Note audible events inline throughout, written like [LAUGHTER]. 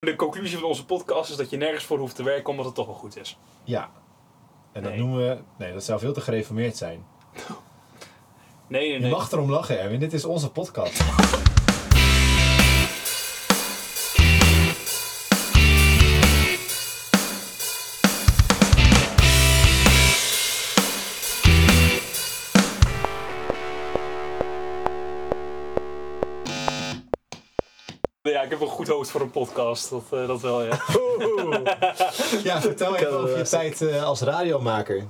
De conclusie van onze podcast is dat je nergens voor hoeft te werken omdat het toch wel goed is. Ja. En dat Nee. noemen we... Nee, dat zou veel te gereformeerd zijn. [LAUGHS] Nee, nee, Je nee. mag erom lachen, Erwin. Dit is onze podcast. Goed voor een podcast. Dat, eh, dat wel, ja. [LAUGHS] Ja, vertel even over je tijd eh, als radiomaker.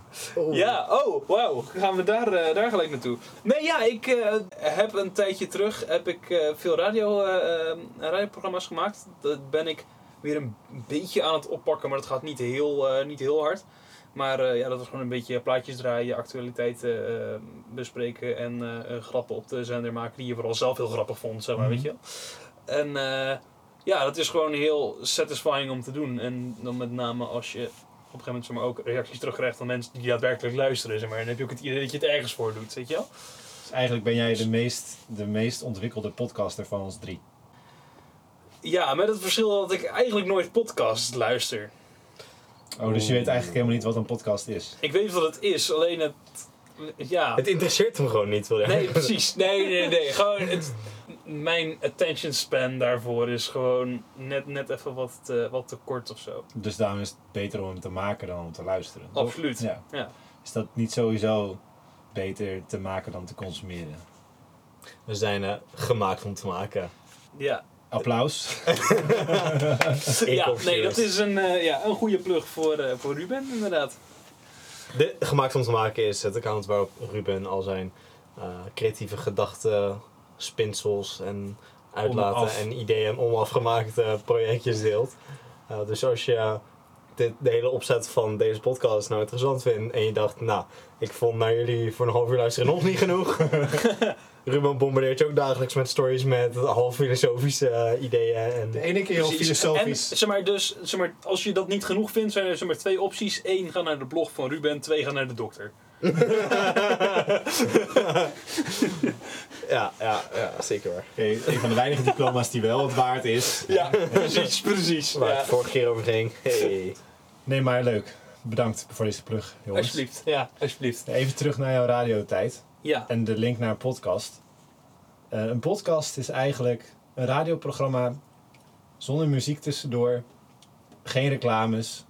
Ja, oh, wauw. Gaan we daar, eh, daar gelijk naartoe. Nee, ja, ik eh, heb een tijdje terug heb ik, eh, veel radio, eh, eh, radioprogramma's gemaakt. Dat ben ik weer een beetje aan het oppakken, maar dat gaat niet heel, eh, niet heel hard. Maar eh, ja, dat was gewoon een beetje plaatjes draaien, actualiteiten bespreken en grappen op de zender maken die je vooral zelf heel grappig vond, zeg maar, Mhm. weet je wel. En eh, ja, dat is gewoon heel satisfying om te doen. En dan met name als je op een gegeven moment zeg maar, ook reacties terugkrijgt van mensen die daadwerkelijk luisteren. Zeg maar. En dan heb je ook het idee dat je het ergens voor doet, weet je wel? Dus eigenlijk ben jij de meest, de meest ontwikkelde podcaster van ons drie. Ja, met het verschil dat ik eigenlijk nooit podcasts luister. Oh, dus je weet eigenlijk helemaal niet wat een podcast is. Ik weet wat het is, alleen het... Ja. Het interesseert hem gewoon niet, wil je Nee, precies. Nee, nee, nee. Gewoon het, mijn attention span daarvoor is gewoon net, net even wat te, wat te kort of zo. Dus daarom is het beter om hem te maken dan om te luisteren. Absoluut. Ja. Ja. Is dat niet sowieso beter te maken dan te consumeren? We zijn eh, gemaakt om te maken. Ja. Applaus. [LAUGHS] Ja, nee, dat is een, eh, ja, een goede plug voor, eh, voor Ruben, inderdaad. De gemaakt om te maken is het account waarop Ruben al zijn eh, creatieve gedachten, spinsels en uitlaten Onaf. en ideeën onafgemaakte projectjes deelt. Eh, dus als je dit, de hele opzet van deze podcast nou interessant vindt en je dacht, nou, ik vond naar jullie voor een half uur luisteren nog niet genoeg. [LAUGHS] Ruben bombardeert je ook dagelijks met stories met half filosofische eh, ideeën. En De ene keer heel filosofisch. En zeg maar, dus, zeg maar, als je dat niet genoeg vindt, zijn er zeg maar, twee opties. Eén, ga naar de blog van Ruben. Twee, ga naar de dokter. [LAUGHS] [LAUGHS] ja, ja, ja, zeker waar. Een van de weinige diploma's die wel wat waard is. Ja, precies, precies. Waar Ja. het vorige keer over ging. Hey. Nee, maar leuk. Bedankt voor deze plug, jongens. Alsjeblieft. Ja, alsjeblieft. Even terug naar jouw radiotijd Ja. en de link naar een podcast. Eh, een podcast is eigenlijk een radioprogramma zonder muziek tussendoor, geen reclames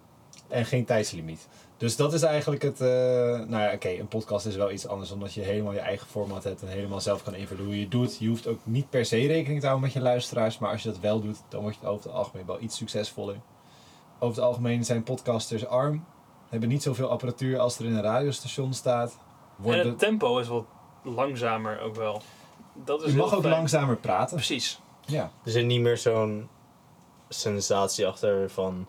en geen tijdslimiet. Dus dat is eigenlijk het. eh, nou ja, oké, een podcast is wel iets anders omdat je helemaal je eigen format hebt en helemaal zelf kan invullen hoe je het doet. Je hoeft ook niet per se rekening te houden met je luisteraars, maar als je dat wel doet, dan word je over het algemeen wel iets succesvoller. Over het algemeen zijn podcasters arm, hebben niet zoveel apparatuur als er in een radiostation staat. En het tempo is wat langzamer ook wel. Dat is je mag ook fijn. langzamer praten. Precies. Ja. Er zit niet meer zo'n sensatie achter van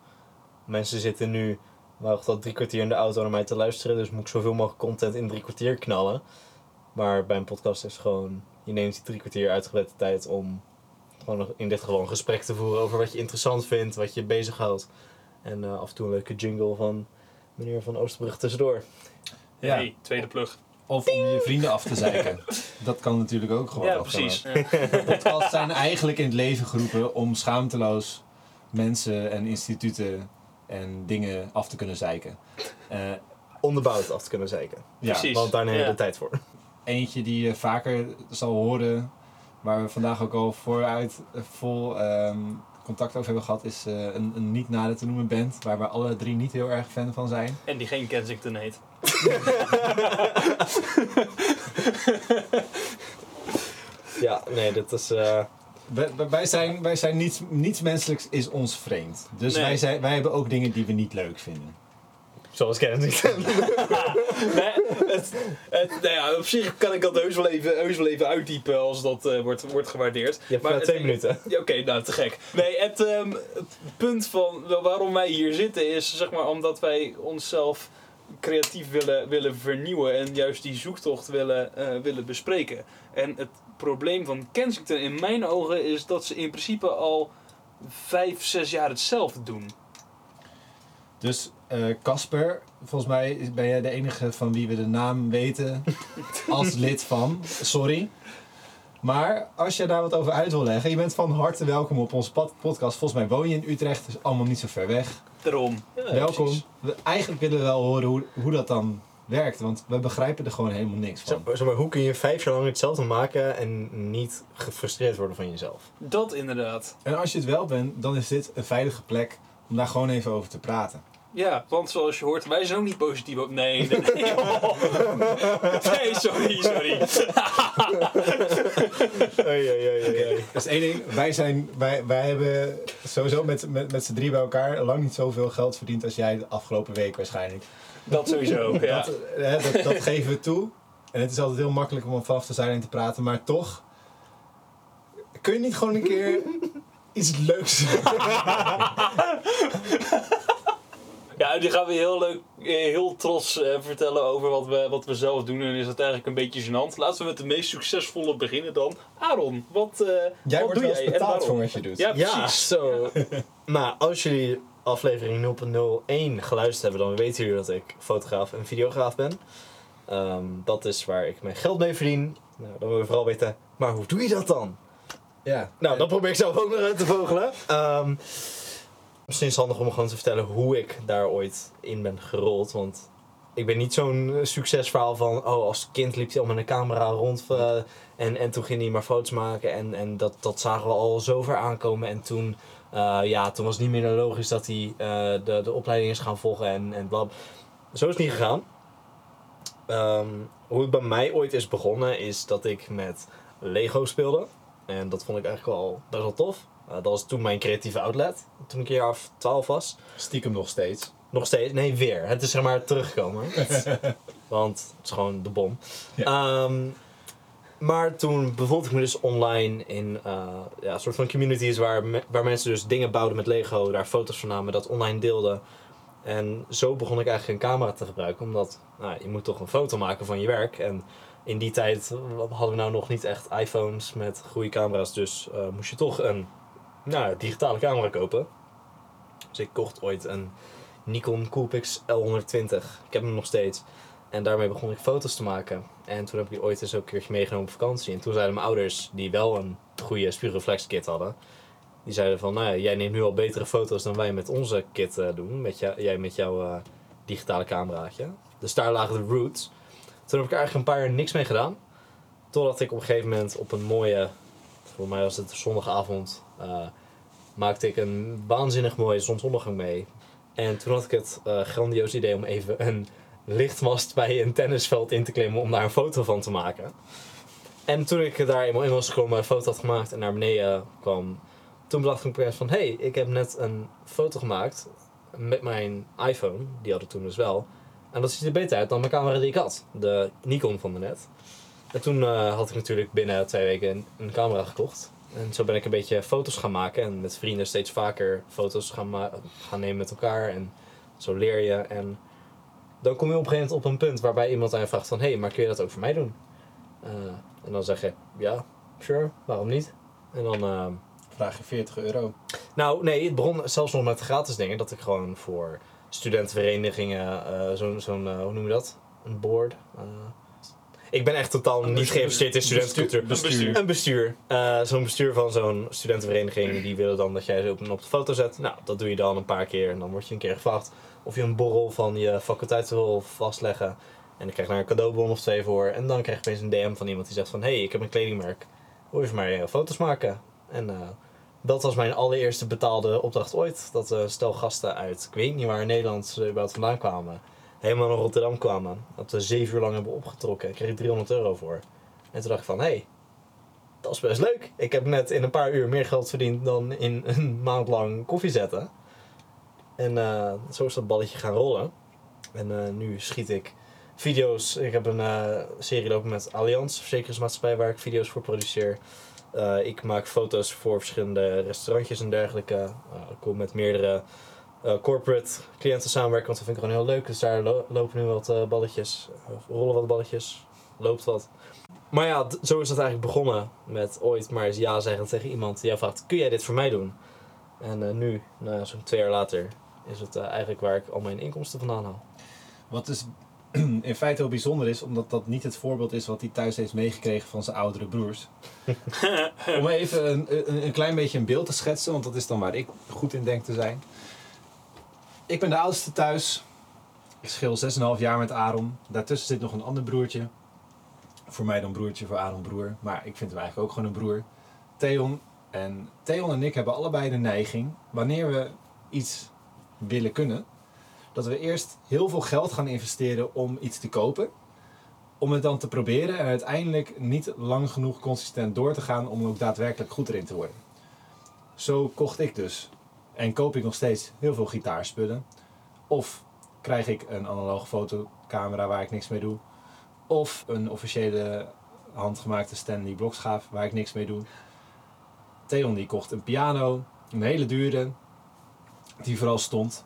mensen zitten nu wacht dat drie kwartier in de auto naar mij te luisteren, dus moet ik zoveel mogelijk content in drie kwartier knallen. Maar bij een podcast is gewoon, je neemt die drie kwartier uitgebreid de tijd om gewoon nog in dit geval een gesprek te voeren over wat je interessant vindt, wat je bezighoudt. En eh, af en toe een leuke jingle van meneer Van Oosterbrug tussendoor. ja. Hey, tweede plug. Of om je vrienden af te zeiken. [LAUGHS] Dat kan natuurlijk ook gewoon. Ja, precies. Ja. Podcasts zijn eigenlijk in het leven geroepen om schaamteloos mensen en instituten en dingen af te kunnen zeiken. Eh, Onderbouwd af te kunnen zeiken. ja, Precies. Want daar neem je Ja. de tijd voor. eentje die je vaker zal horen, waar we vandaag ook al vooruit vol ehm, contact over hebben gehad, is eh, een, een niet nader te noemen band, waar we alle drie niet heel erg fan van zijn. En die geen Kensington heet. [LAUGHS] Ja, nee, dat is... eh, Wij, zijn, wij zijn niets, niets menselijks is ons vreemd. Dus Nee. wij, zijn, wij hebben ook dingen die we niet leuk vinden. zoals Kensington. [LAUGHS] nee, het, het, nou ja, op zich kan ik dat heus wel even, heus wel even uitdiepen als dat eh, wordt, wordt gewaardeerd. Je hebt Maar het- twee minuten. Ja, Oké, nou te gek. Nee, het, ehm, het punt van waarom wij hier zitten is zeg maar omdat wij onszelf creatief willen, willen vernieuwen en juist die zoektocht willen, eh, willen bespreken. En het probleem van Kensington in mijn ogen is dat ze in principe al vijf, zes jaar hetzelfde doen. Dus eh, Casper, volgens mij ben jij de enige van wie we de naam weten [LAUGHS] als lid van. Sorry. Maar als je daar wat over uit wil leggen, je bent van harte welkom op onze pod- podcast. Volgens mij woon je in Utrecht, dus allemaal niet zo ver weg. Daarom. Ja, welkom. We, eigenlijk willen we wel horen hoe, hoe dat dan werkt, want we begrijpen er gewoon helemaal niks van. zeg maar, hoe kun je vijf jaar lang hetzelfde maken en niet gefrustreerd worden van jezelf? Dat inderdaad. En als je het wel bent, dan is dit een veilige plek om daar gewoon even over te praten. Ja, want zoals je hoort, wij zijn ook niet positief op. Nee, nee, nee. Nee, sorry, sorry. [LAUGHS] Oei, oei, oei. Dat is één ding. Wij, zijn, wij, wij hebben sowieso met, met, met z'n drie bij elkaar lang niet zoveel geld verdiend als jij de afgelopen week waarschijnlijk. Dat sowieso, [LAUGHS] ja. Dat, eh, dat, dat geven we toe. En het is altijd heel makkelijk om vanaf de zijlijn te praten, maar toch. Kun je niet gewoon een keer iets leuks. [LAUGHS] Ja, die gaan we heel leuk, eh, heel trots eh, vertellen over wat we, wat we zelf doen. En is dat eigenlijk een beetje gênant. Laten we met de meest succesvolle beginnen dan. Aaron, wat, eh Jij wat wordt doe eens jij en betaald voor wat je doet. Ja, Ja, precies. zo. maar [LAUGHS] als jullie aflevering 0.01 geluisterd hebben, dan weten jullie dat ik fotograaf en videograaf ben. Ehm, dat is waar ik mijn geld mee verdien. Nou, dan wil je vooral weten, maar hoe doe je dat dan? Ja. Nou, dat probeer ik zelf ook nog uit te vogelen. Ehm, misschien is het handig om gewoon te vertellen hoe ik daar ooit in ben gerold. Want ik ben niet zo'n eh, succesverhaal van... Oh, als kind liep hij al met een camera rond. eh, en, en toen ging hij maar foto's maken. En, en dat, dat zagen we al zover aankomen. En toen, eh, ja, toen was het niet meer logisch dat hij de, de opleiding is gaan volgen. En, en blab. Zo is het niet gegaan. Ehm, hoe het bij mij ooit is begonnen is dat ik met Lego speelde. En dat vond ik eigenlijk wel best wel tof. Dat was toen mijn creatieve outlet. Toen ik een jaar of 12 was. Stiekem nog steeds. Nog steeds, nee, weer. Het is zeg maar teruggekomen. [LAUGHS] Want het is gewoon de bom. Ehm, maar toen bevond ik me dus online in eh, ja, een soort van communities waar, me- waar mensen dus dingen bouwden met Lego, daar foto's van namen, dat online deelden. En zo begon ik eigenlijk een camera te gebruiken, omdat nou, je moet toch een foto maken van je werk. En in die tijd hadden we nou nog niet echt iPhones met goede camera's, dus eh, moest je toch een nou, digitale camera kopen. Dus ik kocht ooit een Nikon Coolpix L120. Ik heb hem nog steeds. En daarmee begon ik foto's te maken. En toen heb ik die ooit eens ook een keertje meegenomen op vakantie. En toen zeiden mijn ouders, die wel een goede spiegelreflex kit hadden. Die zeiden van, nou ja, jij neemt nu al betere foto's dan wij met onze kit eh, doen. Met jij met jouw eh, digitale cameraatje. Dus daar lagen de roots. Toen heb ik eigenlijk een paar jaar niks mee gedaan. Totdat ik op een gegeven moment op een mooie, voor mij was het zondagavond, eh, maakte ik een waanzinnig mooie zonsondergang mee. En toen had ik het eh grandioos idee om even een lichtmast bij een tennisveld in te klimmen om daar een foto van te maken. En toen ik daar eenmaal in was gekomen, een foto had gemaakt en naar beneden kwam, toen bedacht ik opeens van, hé, hey, ik heb net een foto gemaakt met mijn iPhone, die had ik toen dus wel. En dat ziet er beter uit dan mijn camera die ik had, de Nikon van de net. En toen eh, had ik natuurlijk binnen twee weken een, een camera gekocht. En zo ben ik een beetje foto's gaan maken en met vrienden steeds vaker foto's gaan, gaan nemen met elkaar. En zo leer je. En dan kom je op een gegeven moment op een punt waarbij iemand aan je vraagt van... Hé, hey, maar kun je dat ook voor mij doen? Eh, en dan zeg je, ja, sure, waarom niet? En dan... eh, Vraag je 40 euro. nou, nee, het begon zelfs nog met gratis dingen. Dat ik gewoon voor studentenverenigingen, eh, zo'n, zo'n hoe noem je dat? Een board. Ik ben echt totaal niet geïnvesteerd in studentencultuur. bestuur- bestuur. Een bestuur. Eh, zo'n bestuur van zo'n studentenvereniging, die willen dan dat jij ze op, op de foto zet. Nou, dat doe je dan een paar keer en dan word je een keer gevraagd of je een borrel van je faculteit wil vastleggen. En dan krijg je daar een cadeaubon of twee voor. En dan krijg je opeens een DM van iemand die zegt van... Hé, hey, ik heb een kledingmerk. Voor mij eh, foto's maken? En eh, dat was mijn allereerste betaalde opdracht ooit. Dat eh stel gasten uit, ik weet niet waar in Nederland ze überhaupt vandaan kwamen. Helemaal naar Rotterdam kwamen. Dat we zeven uur lang hebben opgetrokken. Daar kreeg ik 300 euro voor. En toen dacht ik van, hé, hey, dat is best leuk. Ik heb net in een paar uur meer geld verdiend dan in [LAUGHS] een maand lang koffie zetten. En eh, zo is dat balletje gaan rollen. En eh, nu schiet ik video's. Ik heb een eh, serie lopen met Allianz, verzekeringsmaatschappij, waar ik video's voor produceer. Ik maak foto's voor verschillende restaurantjes en dergelijke. Ik kom met meerdere corporate cliënten samenwerken, want dat vind ik gewoon heel leuk. Dus daar lo- lopen nu wat eh, balletjes, of rollen wat balletjes, loopt wat. Maar ja, zo is het eigenlijk begonnen met ooit maar eens ja zeggen tegen iemand die jou vraagt, kun jij dit voor mij doen? En eh, nu, nou, zo'n twee jaar later, is het eh, eigenlijk waar ik al mijn inkomsten vandaan haal. Wat is [CLEARS THROAT] in feite heel bijzonder is, omdat dat niet het voorbeeld is wat hij thuis heeft meegekregen van zijn oudere broers. [LAUGHS] Om even een, een, een klein beetje een beeld te schetsen, want dat is dan waar ik goed in denk te zijn. Ik ben de oudste thuis. Ik scheel 6,5 jaar met Aaron. Daartussen zit nog een ander broertje. Voor mij dan broertje, voor Aaron broer. Maar ik vind hem eigenlijk ook gewoon een broer. Theon. En Theon en ik hebben allebei de neiging, wanneer we iets willen kunnen, dat we eerst heel veel geld gaan investeren om iets te kopen. Om het dan te proberen en uiteindelijk niet lang genoeg consistent door te gaan om ook daadwerkelijk goed erin te worden. Zo kocht ik dus. En koop ik nog steeds heel veel gitaarspullen. Of krijg ik een analoge fotocamera waar ik niks mee doe. Of een officiële handgemaakte Stanley blokschaaf waar ik niks mee doe. Theon die kocht een piano, een hele dure, die vooral stond.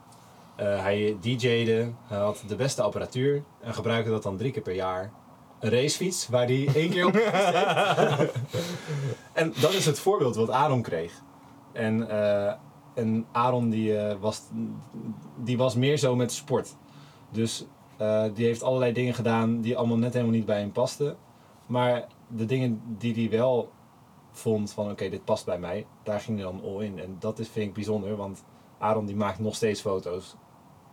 Eh, hij DJ'de, hij had de beste apparatuur en gebruikte dat dan drie keer per jaar. Een racefiets waar hij één keer op [LAUGHS] En dat is het voorbeeld wat Aaron kreeg. En, eh, en Aaron die, eh, was, die was meer zo met sport. Dus eh, die heeft allerlei dingen gedaan die allemaal net helemaal niet bij hem pasten. Maar de dingen die hij wel vond van oké, dit past bij mij, daar ging hij dan all in. En dat is, vind ik bijzonder, want Aaron die maakt nog steeds foto's.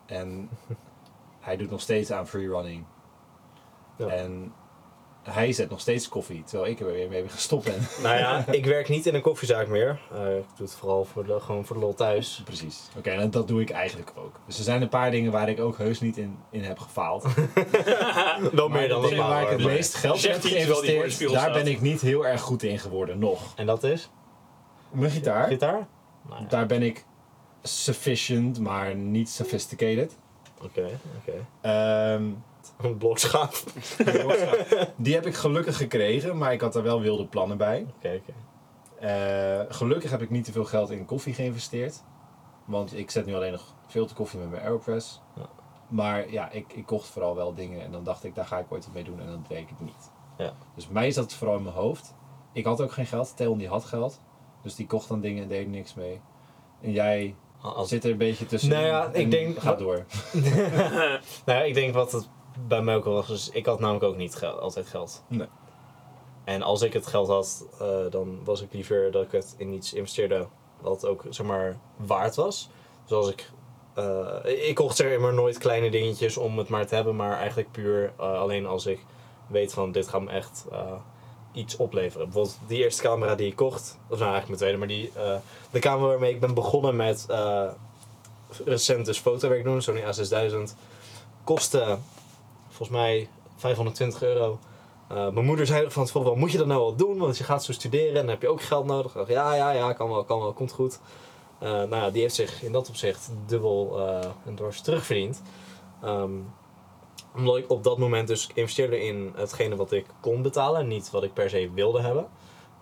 En [LAUGHS] hij doet nog steeds aan freerunning. Ja. En hij zet nog steeds koffie, terwijl ik er weer mee gestopt ben. [LAUGHS] Nou ja, ik werk niet in een koffiezaak meer. Eh, ik doe het vooral voor de, gewoon voor de lol thuis. Precies. Oké, en dat doe ik eigenlijk ook. Dus er zijn een paar dingen waar ik ook heus niet in, in heb gefaald. [LAUGHS] Maar meer dan dingen waar ik het meest geld in heb geïnvesteerd, daar ben ik niet heel erg goed in geworden, nog. En dat is? Mijn gitaar, Gitaar? Nou ja, daar ben ik sufficient, maar niet sophisticated. Oké, oké. Ehm, Een blokschaaf. [LAUGHS] die heb ik gelukkig gekregen, maar ik had er wel wilde plannen bij. Oké, oké. Eh, gelukkig heb ik niet te veel geld in koffie geïnvesteerd. Want ik zet nu alleen nog veel te koffie met mijn Aeropress. Ja. Maar ja, ik, ik kocht vooral wel dingen en dan dacht ik, daar ga ik ooit wat mee doen en dat deed ik het niet. Ja. Dus bij mij zat het vooral in mijn hoofd. Ik had ook geen geld, Theon die had geld. Dus die kocht dan dingen en deed er niks mee. En jij Als, zit er een beetje tussen. Nou ja, ik denk- Ga door. [LAUGHS] nou ja, ik denk wat het bij mij ook al was, is ik had namelijk ook niet geld, altijd geld. Nee. En als ik het geld had, eh, dan was ik liever dat ik het in iets investeerde wat ook zeg maar waard was. Dus als ik, eh, ik kocht zeg maar nooit kleine dingetjes om het maar te hebben, maar eigenlijk puur eh, alleen als ik weet van dit gaat me echt iets opleveren. Bijvoorbeeld die eerste camera die ik kocht, of nou eigenlijk mijn tweede, maar die, de camera waarmee ik ben begonnen met recent dus fotowerk doen, Sony A6000, kostte volgens mij 520 euro. Eh, mijn moeder zei van tevoren, moet je dat nou wel doen? Want je gaat zo studeren en dan heb je ook geld nodig. Ja, ja, ja, kan wel, kan wel, komt goed. Eh, nou ja, die heeft zich in dat opzicht dubbel eh en dwars terugverdiend. Ehm, omdat ik op dat moment dus investeerde in hetgene wat ik kon betalen, niet wat ik per se wilde hebben.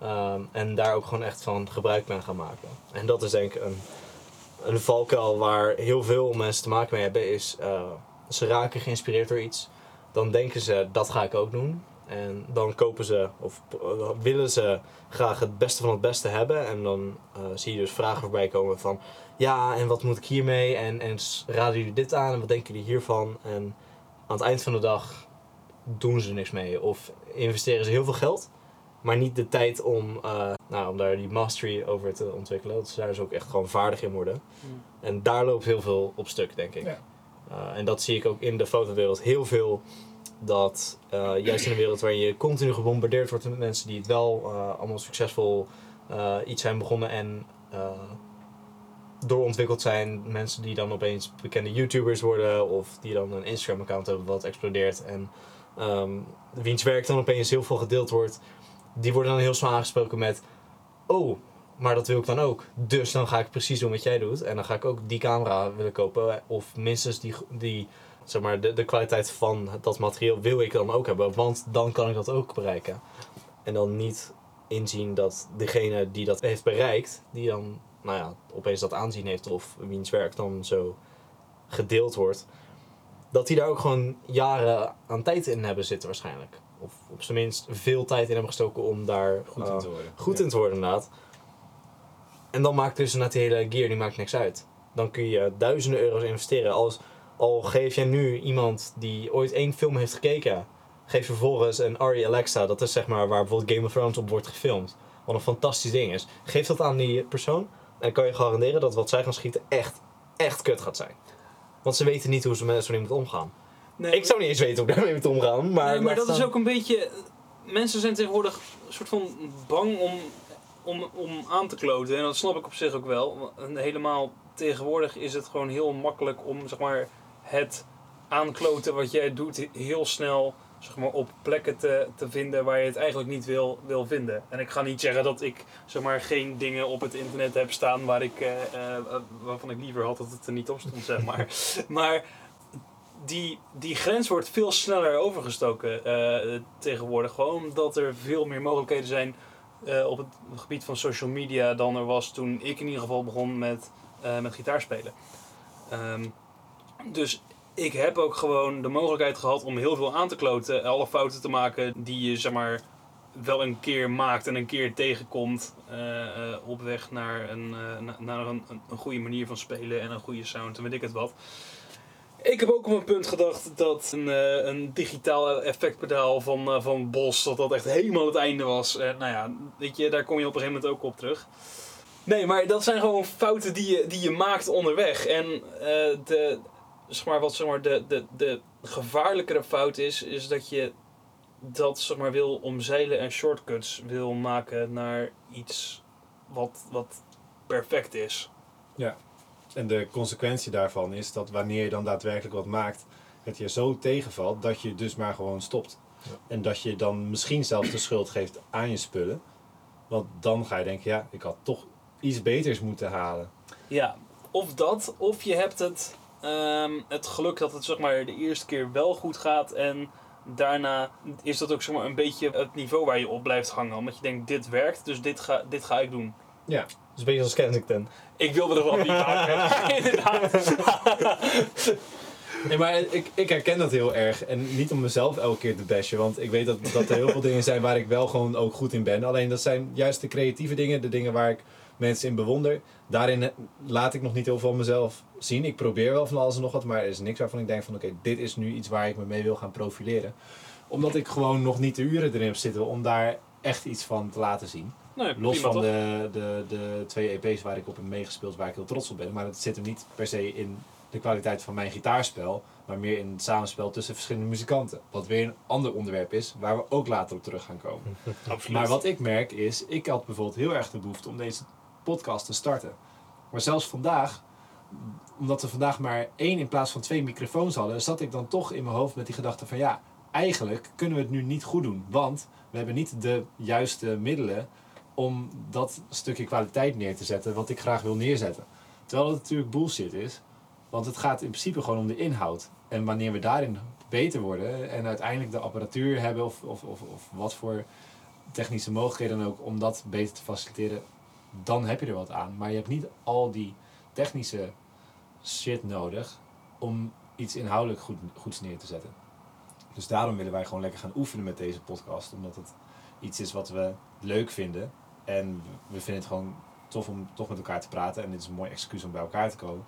Ehm, en daar ook gewoon echt van gebruik ben gaan maken. En dat is denk ik een, een valkuil waar heel veel mensen te maken mee hebben, is ze raken geïnspireerd door iets. Dan denken ze, dat ga ik ook doen. En dan kopen ze, of eh, willen ze graag het beste van het beste hebben. En dan eh, zie je dus vragen voorbij komen van, ja, en wat moet ik hiermee? En, en raden jullie dit aan? En wat denken jullie hiervan? En aan het eind van de dag doen ze er niks mee. Of investeren ze heel veel geld, maar niet de tijd om, eh, nou, om daar die mastery over te ontwikkelen. Dat ze daar dus ook echt gewoon vaardig in worden. Hmm. En daar loopt heel veel op stuk, denk ik. Ja. Uh, en dat zie ik ook in de fotowereld heel veel. Dat uh, juist in een wereld waarin je continu gebombardeerd wordt met mensen die het wel uh, allemaal succesvol iets zijn begonnen en doorontwikkeld zijn. Mensen die dan opeens bekende YouTubers worden of die dan een Instagram account hebben wat explodeert. En um, wiens werk dan opeens heel veel gedeeld wordt. Die worden dan heel snel aangesproken met... Oh, maar dat wil ik dan ook. Dus dan ga ik precies doen wat jij doet. En dan ga ik ook die camera willen kopen. Of minstens die, die zeg maar, de, de kwaliteit van dat materiaal wil ik dan ook hebben. Want dan kan ik dat ook bereiken. En dan niet inzien dat degene die dat heeft bereikt, die dan nou ja, opeens dat aanzien heeft of wiens werk dan zo gedeeld wordt, dat die daar ook gewoon jaren aan tijd in hebben zitten waarschijnlijk. Of op zijn minst veel tijd in hebben gestoken om daar Goed uh, in te worden. goed Ja. in te worden inderdaad. En dan maakt dus inderdaad die hele gear die maakt niks uit. Dan kun je duizenden euro's investeren. Als, al geef je nu iemand die ooit één film heeft gekeken, geef vervolgens een Ari Alexa, dat is zeg maar waar bijvoorbeeld Game of Thrones op wordt gefilmd, wat een fantastisch ding is. Geef dat aan die persoon en dan kan je garanderen dat wat zij gaan schieten echt, echt kut gaat zijn. Want ze weten niet hoe ze met zo'n iemand omgaan. Nee, Ik zou niet eens weten hoe ik daarmee moet omgaan, maar... nee, maar dat is ook een beetje. Mensen zijn tegenwoordig een soort van bang om, om, om aan te kloten. En dat snap ik op zich ook wel. Helemaal tegenwoordig is het gewoon heel makkelijk om zeg maar, het aankloten wat jij doet heel snel zeg maar, op plekken te, te vinden waar je het eigenlijk niet wil, wil vinden. En ik ga niet zeggen dat ik zeg maar, geen dingen op het internet heb staan waar ik, eh, eh, waarvan ik liever had dat het er niet op stond. Zeg maar. [LAUGHS] maar die, die grens wordt veel sneller overgestoken eh, tegenwoordig. Gewoon omdat er veel meer mogelijkheden zijn eh, op het gebied van social media dan er was toen ik in ieder geval begon met, eh, met gitaarspelen. Ehm, dus ik heb ook gewoon de mogelijkheid gehad om heel veel aan te kloten. Alle fouten te maken die je zeg maar wel een keer maakt en een keer tegenkomt eh, op weg naar, een, na- naar een, een goede manier van spelen en een goede sound en weet ik het wat. Ik heb ook op een punt gedacht dat een, eh, een digitaal effectpedaal van, eh, van Bos, dat dat echt helemaal het einde was. En nou ja, weet je, daar kom je op een gegeven moment ook op terug. Nee, maar dat zijn gewoon fouten die je, die je maakt onderweg. En eh, de, zeg maar, wat zeg maar, de, de, de gevaarlijkere fout is, is dat je dat zeg maar, wil omzeilen en shortcuts wil maken naar iets wat, wat perfect is. En de consequentie daarvan is dat wanneer je dan daadwerkelijk wat maakt, het je zo tegenvalt dat je dus maar gewoon stopt. Ja. En dat je dan misschien zelfs de schuld geeft aan je spullen. Want dan ga je denken, ja, ik had toch iets beters moeten halen. Ja, of dat, of je hebt het, ehm, het geluk dat het zeg maar, de eerste keer wel goed gaat en daarna is dat ook zeg maar, een beetje het niveau waar je op blijft hangen. Omdat je denkt, dit werkt, dus dit ga, dit ga ik doen. Ja, Dat is een beetje als Kensington. Ik wilde er wel niet [LAUGHS] maken. [LAUGHS] Inderdaad. Nee, maar ik, ik herken dat heel erg. En niet om mezelf elke keer te bashen, want ik weet dat, dat er heel veel dingen zijn waar ik wel gewoon ook goed in ben. Alleen dat zijn juist de creatieve dingen, de dingen waar ik mensen in bewonder. Daarin eh, laat ik nog niet heel veel van mezelf zien. Ik probeer wel van alles en nog wat, maar er is niks waarvan ik denk van oké, dit is nu iets waar ik me mee wil gaan profileren. Omdat ik gewoon nog niet de uren erin heb zitten om daar echt iets van te laten zien. Nee, Los van de, de, de twee EP's waar ik op heb meegespeeld, waar ik heel trots op ben. Maar het zit hem niet per se in de kwaliteit van mijn gitaarspel, maar meer in het samenspel tussen verschillende muzikanten. Wat weer een ander onderwerp is, waar we ook later op terug gaan komen. [LAUGHS] Absoluut. Maar wat ik merk is, ik had bijvoorbeeld heel erg de behoefte om deze podcast te starten. Maar zelfs vandaag, omdat we vandaag maar één in plaats van twee microfoons hadden, zat ik dan toch in mijn hoofd met die gedachte van ja, eigenlijk kunnen we het nu niet goed doen. Want we hebben niet de juiste middelen om dat stukje kwaliteit neer te zetten wat ik graag wil neerzetten. Terwijl het natuurlijk bullshit is, want het gaat in principe gewoon om de inhoud. En wanneer we daarin beter worden en uiteindelijk de apparatuur hebben of, of, of, of wat voor technische mogelijkheden dan ook om dat beter te faciliteren, dan heb je er wat aan. Maar je hebt niet al die technische shit nodig om iets inhoudelijk goed, goeds neer te zetten. Dus daarom willen wij gewoon lekker gaan oefenen met deze podcast. Omdat het iets is wat we leuk vinden. En we vinden het gewoon tof om toch met elkaar te praten. En dit is een mooi excuus om bij elkaar te komen.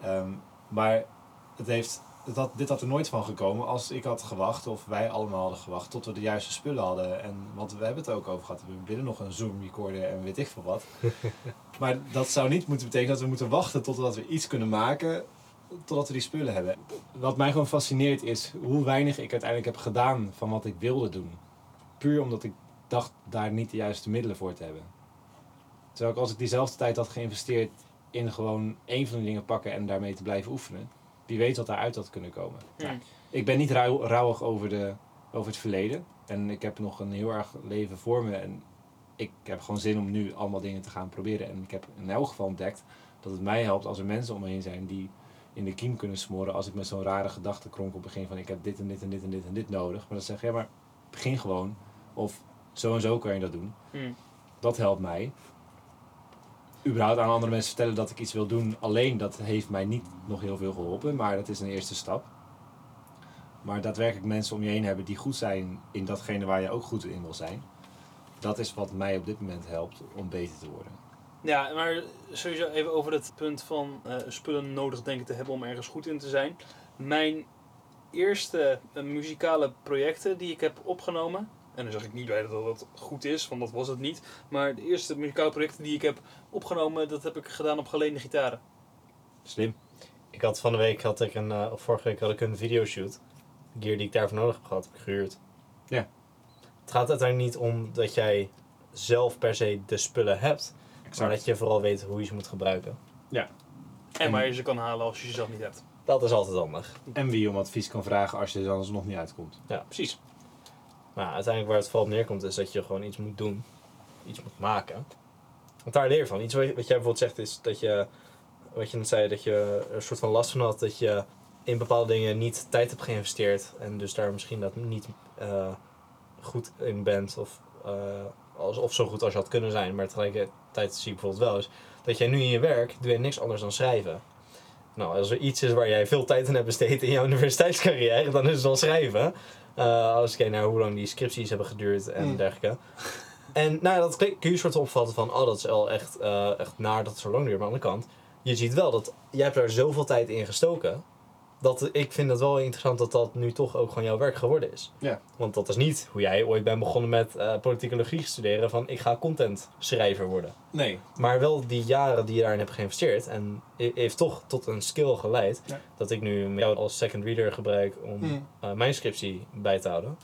Ehm, maar het heeft, het had, dit had er nooit van gekomen als ik had gewacht. Of wij allemaal hadden gewacht tot we de juiste spullen hadden. En, want we hebben het ook over gehad. We willen nog een Zoom recorder en weet ik veel wat. [LAUGHS] maar dat zou niet moeten betekenen dat we moeten wachten totdat we iets kunnen maken totdat we die spullen hebben. Wat mij gewoon fascineert is hoe weinig ik uiteindelijk heb gedaan van wat ik wilde doen. Puur omdat ik dacht daar niet de juiste middelen voor te hebben. Terwijl ik als ik diezelfde tijd had geïnvesteerd in gewoon één van die dingen pakken en daarmee te blijven oefenen, wie weet wat daaruit had kunnen komen. Nou, ik ben niet rouw, rouwig over, de, over het verleden. En ik heb nog een heel erg leven voor me. En ik heb gewoon zin om nu allemaal dingen te gaan proberen. En ik heb in elk geval ontdekt dat het mij helpt als er mensen om me heen zijn die in de kiem kunnen smoren als ik met zo'n rare gedachtenkronkel begin van ik heb dit en dit en dit en dit en dit nodig. Maar dan zeg je, ja maar begin gewoon. Of zo en zo kan je dat doen. Hmm. Dat helpt mij. Überhaupt aan andere mensen vertellen dat ik iets wil doen alleen, dat heeft mij niet nog heel veel geholpen. Maar dat is een eerste stap. Maar daadwerkelijk mensen om je heen hebben die goed zijn in datgene waar je ook goed in wil zijn. Dat is wat mij op dit moment helpt om beter te worden. Ja, maar sowieso even over het punt van eh, spullen nodig denken te hebben om ergens goed in te zijn. Mijn eerste eh, muzikale projecten die ik heb opgenomen, en dan zeg ik niet bij dat dat goed is, want dat was het niet. Maar de eerste muzikale projecten die ik heb opgenomen, dat heb ik gedaan op geleende gitaren. Slim. Ik had van de week, had ik een, eh, of vorige week had ik een videoshoot. De gear die ik daarvoor nodig heb gehad, heb ik gehuurd. Ja. Het gaat uiteindelijk niet om dat jij zelf per se de spullen hebt. Maar dat je vooral weet hoe je ze moet gebruiken. En waar je ze kan halen als je ze zelf niet hebt. Dat is altijd handig. En wie je om advies kan vragen als je er anders nog niet uitkomt. Precies. Maar uiteindelijk waar het vooral op neerkomt is dat je gewoon iets moet doen. Iets moet maken. Want daar leer je van. Iets wat jij bijvoorbeeld zegt is dat je, wat je net zei, dat je er een soort van last van had dat je in bepaalde dingen niet tijd hebt geïnvesteerd. En dus daar misschien dat niet eh, goed in bent. Of, eh, als, of zo goed als je had kunnen zijn. Maar tegelijkertijd zie ik bijvoorbeeld wel eens dat jij nu in je werk doe je niks anders dan schrijven. Nou, als er iets is waar jij veel tijd in hebt besteed in jouw universiteitscarrière, dan is het wel schrijven. Eh, als ik kijk naar hoe lang die scripties hebben geduurd en Mm. dergelijke. En nou, ja, dat kun kun je soort opvatten van, oh, dat is wel echt, eh, echt naar dat het zo lang duurt. Maar aan de andere kant, je ziet wel dat jij hebt daar zoveel tijd in gestoken. Dat ik vind het wel interessant dat dat nu toch ook gewoon jouw werk geworden is. Ja. Want dat is niet hoe jij ooit bent begonnen met eh politicologie studeren van ik ga content schrijver worden. Nee. Maar wel die jaren die je daarin hebt geïnvesteerd. En he- heeft toch tot een skill geleid. Ja. Dat ik nu jou als second reader gebruik om Hmm. eh, mijn scriptie bij te houden.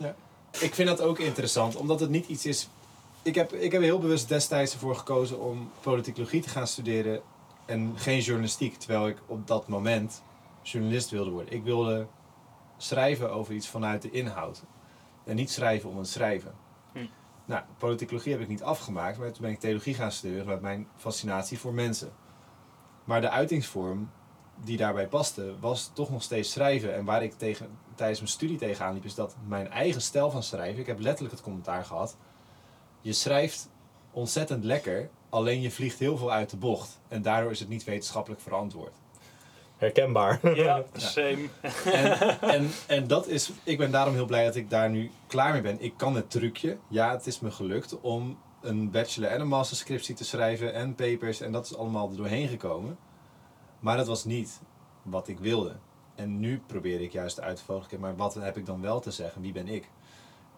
Ik vind dat ook interessant, omdat het niet iets is. Ik heb, ik heb heel bewust destijds ervoor gekozen om politicologie te gaan studeren en geen journalistiek, terwijl ik op dat moment journalist wilde worden. Ik wilde schrijven over iets vanuit de inhoud en niet schrijven om het schrijven. Hm. Nou, politicologie heb ik niet afgemaakt, maar toen ben ik theologie gaan studeren met mijn fascinatie voor mensen. Maar de uitingsvorm die daarbij paste, was toch nog steeds schrijven. En waar ik tegen, tijdens mijn studie tegenaan liep, is dat mijn eigen stijl van schrijven, ik heb letterlijk het commentaar gehad, je schrijft ontzettend lekker, alleen je vliegt heel veel uit de bocht. En daardoor is het niet wetenschappelijk verantwoord. Herkenbaar. Ja, same. En, en, en dat is, ik ben daarom heel blij dat ik daar nu klaar mee ben. Ik kan het trucje, ja, het is me gelukt om een bachelor en een masterscriptie te schrijven en papers en dat is allemaal er doorheen gekomen. Maar dat was niet wat ik wilde. En nu probeer ik juist uit te vogelen, maar wat heb ik dan wel te zeggen? Wie ben ik?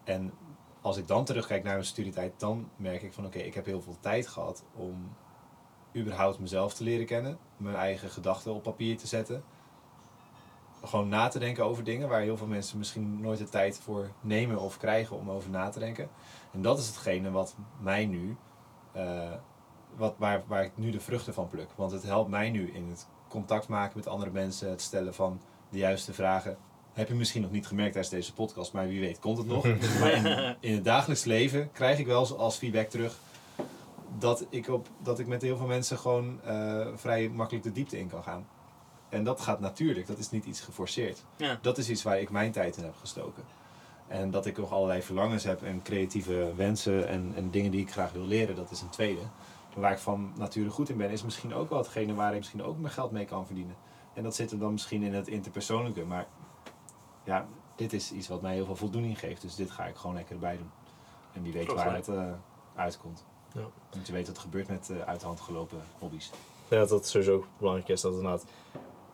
En als ik dan terugkijk naar mijn studietijd, dan merk ik van oké, ik heb heel veel tijd gehad om überhaupt mezelf te leren kennen, mijn eigen gedachten op papier te zetten gewoon na te denken over dingen waar heel veel mensen misschien nooit de tijd voor nemen of krijgen om over na te denken. En dat is hetgene wat mij nu, eh, wat, waar, waar ik nu de vruchten van pluk. Want het helpt mij nu in het contact maken met andere mensen, het stellen van de juiste vragen. Heb je misschien nog niet gemerkt tijdens deze podcast, maar wie weet komt het nog. [LAUGHS] maar in, in het dagelijks leven krijg ik wel als feedback terug dat ik, op, dat ik met heel veel mensen gewoon eh, vrij makkelijk de diepte in kan gaan. En dat gaat natuurlijk, dat is niet iets geforceerd. Ja. Dat is iets waar ik mijn tijd in heb gestoken. En dat ik nog allerlei verlangens heb en creatieve wensen en, en dingen die ik graag wil leren, dat is een tweede. En waar ik van nature goed in ben, is misschien ook wel hetgene waar ik misschien ook mijn geld mee kan verdienen. En dat zit er dan misschien in het interpersoonlijke. Maar ja, dit is iets wat mij heel veel voldoening geeft. Dus dit ga ik gewoon lekker erbij doen. En wie weet waar het eh, uitkomt. Ja. Want je weet wat er gebeurt met eh, uit de hand gelopen hobby's. Denk dat dat sowieso belangrijk is, dat het inderdaad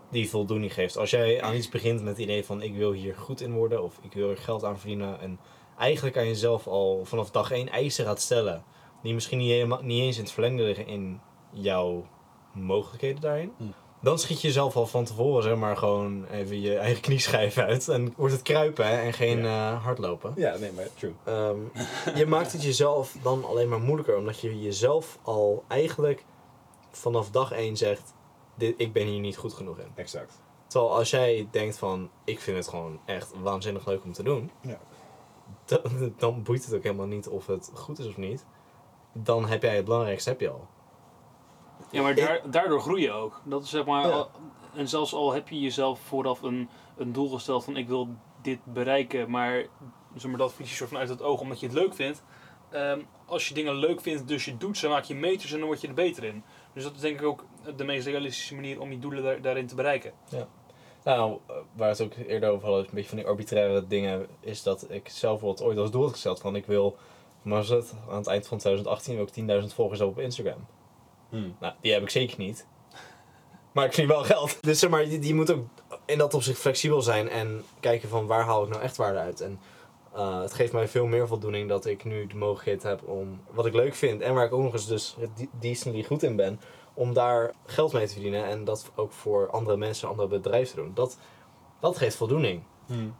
die voldoening geeft. Als jij aan iets begint met het idee van ik wil hier goed in worden of ik wil er geld aan verdienen en eigenlijk aan jezelf al vanaf dag één eisen gaat stellen, die misschien niet, helemaal, niet eens in het verlengde liggen in jouw mogelijkheden daarin, Hm. Dan schiet je jezelf al van tevoren zeg maar gewoon even je eigen knieschijf uit en wordt het kruipen hè, en geen eh, hardlopen. Ja, nee, maar true. Ehm, je maakt het jezelf dan alleen maar moeilijker, omdat je jezelf al eigenlijk vanaf dag één zegt: dit, ik ben hier niet goed genoeg in. Exact. Terwijl als jij denkt van, ik vind het gewoon echt waanzinnig leuk om te doen, Ja. dan, dan boeit het ook helemaal niet of het goed is of niet. Dan heb jij het belangrijkste heb je al. Ja, maar daar, daardoor groei je ook. Dat is zeg maar, Ja. al- en zelfs al heb je jezelf vooraf een, een doel gesteld van ik wil dit bereiken, maar, zeg maar dat verlies je soort van uit het oog omdat je het leuk vindt. Ehm, als je dingen leuk vindt, dus je doet ze, maak je meters en dan word je er beter in. Dus dat is denk ik ook de meest realistische manier om je doelen daar, daarin te bereiken. Nou, eh, waar het ook eerder over hadden, een beetje van die arbitraire dingen, is dat ik zelf wat ooit als doel had gesteld van ik wil, maar was het, aan het eind van 2018 wil ik 10.000 volgers hebben op Instagram. Hmm. Nou, die heb ik zeker niet. Maar ik verdien wel geld. Dus zeg maar, die moet ook in dat opzicht flexibel zijn en kijken van waar haal ik nou echt waarde uit. En eh, het geeft mij veel meer voldoening dat ik nu de mogelijkheid heb om wat ik leuk vind en waar ik ook nog eens dus de- decently goed in ben, om daar geld mee te verdienen en dat ook voor andere mensen, andere bedrijven te doen. Dat, dat geeft voldoening. Hmm.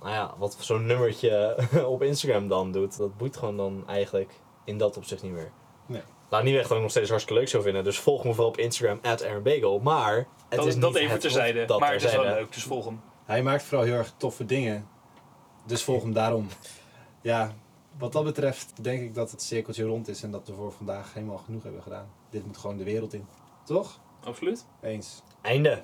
Nou ja, wat zo'n nummertje [LAUGHS] op Instagram dan doet, dat boeit gewoon dan eigenlijk in dat opzicht niet meer. Nee. Laat niet weg dat ik nog steeds hartstikke leuk zou vinden. Dus volg me vooral op Instagram, Aaron Maar het Dat, is dat niet even het terzijde. dat maar het is wel leuk, dus volg hem. Hij maakt vooral heel erg toffe dingen. Dus volg hem daarom. Ja, wat dat betreft denk ik dat het cirkeltje rond is en dat we voor vandaag helemaal genoeg hebben gedaan. Dit moet gewoon de wereld in. Toch? Absoluut. Eens. Einde.